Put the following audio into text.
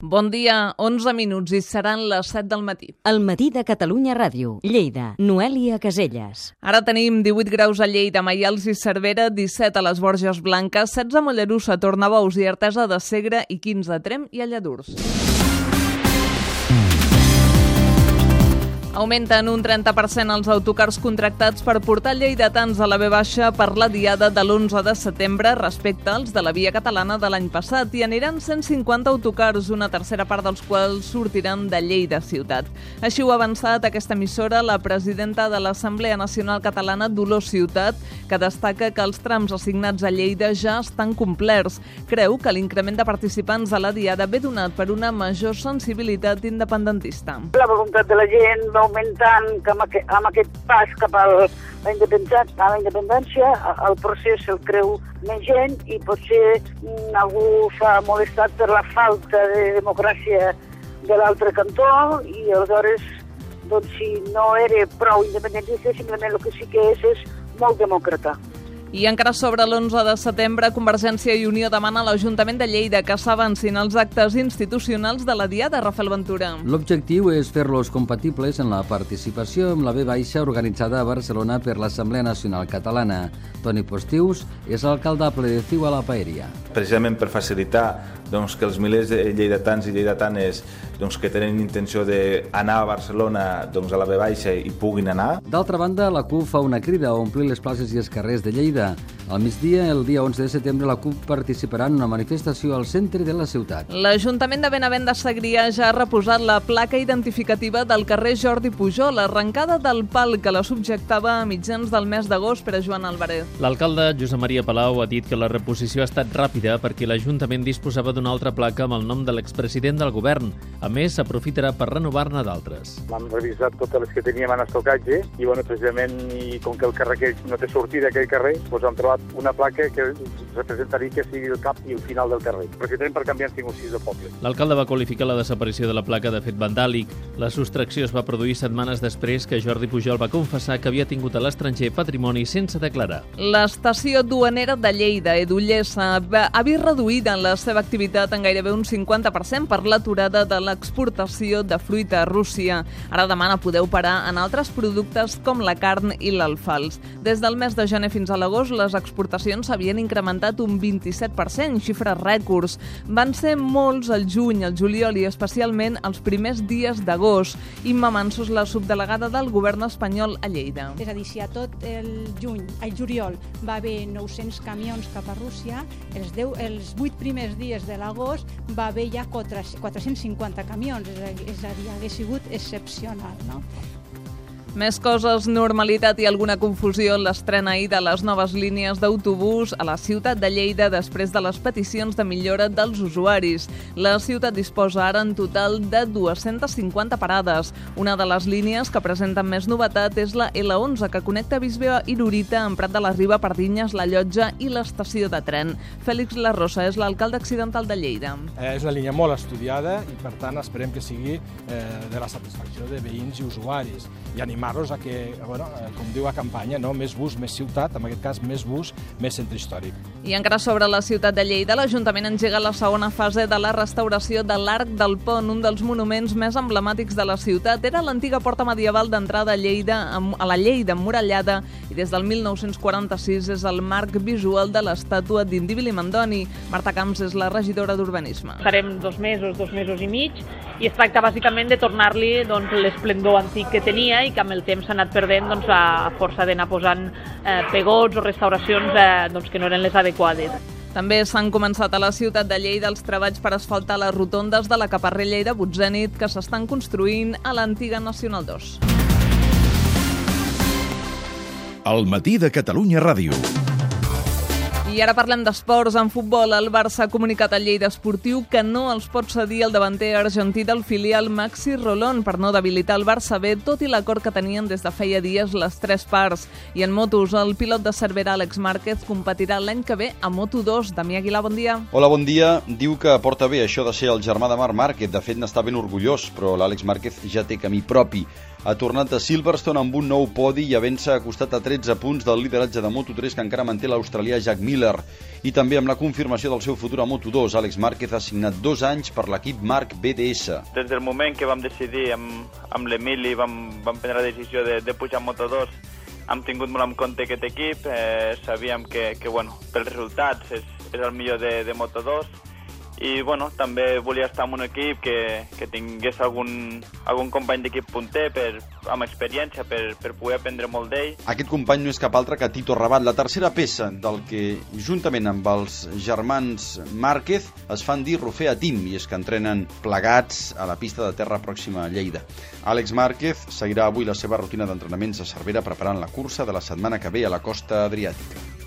Bon dia, 11 minuts i seran les 7 del matí. El matí de Catalunya Ràdio. Lleida. Noèlia Caselles. Ara tenim 18 graus a Lleida, Maials i Cervera, 17 a les Borges Blanques, 16 a Mollerussa, Tornabous i Artesa de Segre i 15 a Trem i a Lladurs. Augmenten un 30% els autocars contractats per portar lleidatans a la B baixa per la diada de l'11 de setembre respecte als de la via catalana de l'any passat i aniran 150 autocars, una tercera part dels quals sortiran de Lleida ciutat. Així ho ha avançat aquesta emissora la presidenta de l'Assemblea Nacional Catalana, Dolors Ciutat, que destaca que els trams assignats a Lleida ja estan complerts. Creu que l'increment de participants a la diada ve donat per una major sensibilitat independentista. La voluntat de la gent va augmentant que amb, aquest, amb aquest pas cap a la independència, a la independència el procés el creu més gent i potser mm, algú s'ha molestat per la falta de democràcia de l'altre cantó i aleshores doncs, si no era prou independentista, simplement el que sí que és és molt demòcrata. I encara sobre l'11 de setembre, Convergència i Unió demana a l'Ajuntament de Lleida que s'avancin els actes institucionals de la Diada, Rafael Ventura. L'objectiu és fer-los compatibles en la participació amb la B baixa organitzada a Barcelona per l'Assemblea Nacional Catalana. Toni Postius és alcaldable de Ciu a la Paeria. Precisament per facilitar doncs, que els milers de lleidatans i lleidatanes doncs, que tenen intenció d'anar a Barcelona doncs, a la B baixa i puguin anar. D'altra banda, la CUP fa una crida a omplir les places i els carrers de Lleida. Al migdia, el dia 11 de setembre, la CUP participarà en una manifestació al centre de la ciutat. L'Ajuntament de Benavent de Segrià ja ha reposat la placa identificativa del carrer Jordi Pujol, arrencada del pal que la subjectava a mitjans del mes d'agost per a Joan Álvarez. L'alcalde Josep Maria Palau ha dit que la reposició ha estat ràpida perquè l'Ajuntament disposava d'una altra placa amb el nom de l'expresident del govern. A més, s'aprofitarà per renovar-ne d'altres. Hem revisat totes les que teníem en estocatge i, bueno, precisament, i com que el carrer aquell no té sortida aquell carrer, doncs hem trobat una placa que representaria que sigui el cap i el final del carrer. Aprofitarem per canviar en 5 o 6 de poble. L'alcalde va qualificar la desaparició de la placa de fet vandàlic. La sostracció es va produir setmanes després que Jordi Pujol va confessar que havia tingut a l'estranger patrimoni sense declarar. L'estació duanera de Lleida, Edullessa, ha vist reduïda la seva activitat en gairebé un 50% per l'aturada de l'exportació de fruita a Rússia. Ara demana poder operar en altres productes com la carn i l'alfals. Des del mes de gener fins a l'agost, les exportacions s'havien incrementat un 27%, xifres rècords. Van ser molts al juny, al juliol i especialment els primers dies d'agost. Imma Mansos, la subdelegada del govern espanyol a Lleida. És a dir, si a tot el juny, el juliol, va haver 900 camions cap a Rússia, els, 10, els 8 primers dies de l'agost va haver ja 450 camions, és a dir hagués sigut excepcional. No? Més coses, normalitat i alguna confusió en l'estrena ahir de les noves línies d'autobús a la ciutat de Lleida després de les peticions de millora dels usuaris. La ciutat disposa ara en total de 250 parades. Una de les línies que presenta més novetat és la L11, que connecta Bisbea i Lurita amb Prat de la Riba, Pardinyes, La Llotja i l'estació de tren. Fèlix La Rosa és l'alcalde accidental de Lleida. Eh, és una línia molt estudiada i, per tant, esperem que sigui eh, de la satisfacció de veïns i usuaris i animar-los a que, bueno, eh, com diu la campanya, no? més bus, més ciutat, en aquest cas més bus, més centre històric. I encara sobre la ciutat de Lleida, l'Ajuntament engega la segona fase de la restauració de l'Arc del Pont, un dels monuments més emblemàtics de la ciutat. Era l'antiga porta medieval d'entrada a Lleida, a la Lleida emmurallada, i des del 1946 és el marc visual de l'estàtua d'Indíbil i Mandoni. Marta Camps és la regidora d'Urbanisme. Farem dos mesos, dos mesos i mig, i es tracta bàsicament de tornar-li doncs, l'esplendor antic que tenia i que amb el temps s'ha anat perdent doncs, a força d'anar posant eh, pegots o restauracions eh, doncs, que no eren les adequades. També s'han començat a la ciutat de Lleida els treballs per asfaltar les rotondes de la Caparrella i de Butzènit que s'estan construint a l'antiga Nacional 2. El matí de Catalunya Ràdio. I ara parlem d'esports. En futbol, el Barça ha comunicat al Lleida Esportiu que no els pot cedir el davanter argentí del filial Maxi Rolón per no debilitar el Barça B, tot i l'acord que tenien des de feia dies les tres parts. I en motos, el pilot de Cervera, Àlex Márquez, competirà l'any que ve a Moto2. Damià Aguilar, bon dia. Hola, bon dia. Diu que porta bé això de ser el germà de Marc Márquez. De fet, n'està ben orgullós, però l'Àlex Márquez ja té camí propi. Ha tornat a Silverstone amb un nou podi i havent-se acostat a 13 punts del lideratge de Moto3 que encara manté l'australià Jack Miller. I també amb la confirmació del seu futur a Moto2, Àlex Márquez ha signat dos anys per l'equip Marc BDS. Des del moment que vam decidir amb, amb l'Emili, vam, vam prendre la decisió de, de pujar a Moto2, hem tingut molt en compte aquest equip, eh, sabíem que, que bueno, pels resultats és, és el millor de, de Moto2, i bueno, també volia estar en un equip que, que tingués algun, algun company d'equip punter per, amb experiència per, per poder aprendre molt d'ell. Aquest company no és cap altre que Tito Rabat, la tercera peça del que, juntament amb els germans Márquez, es fan dir Rufea Team i és que entrenen plegats a la pista de terra pròxima a Lleida. Àlex Márquez seguirà avui la seva rutina d'entrenaments a Cervera preparant la cursa de la setmana que ve a la costa adriàtica.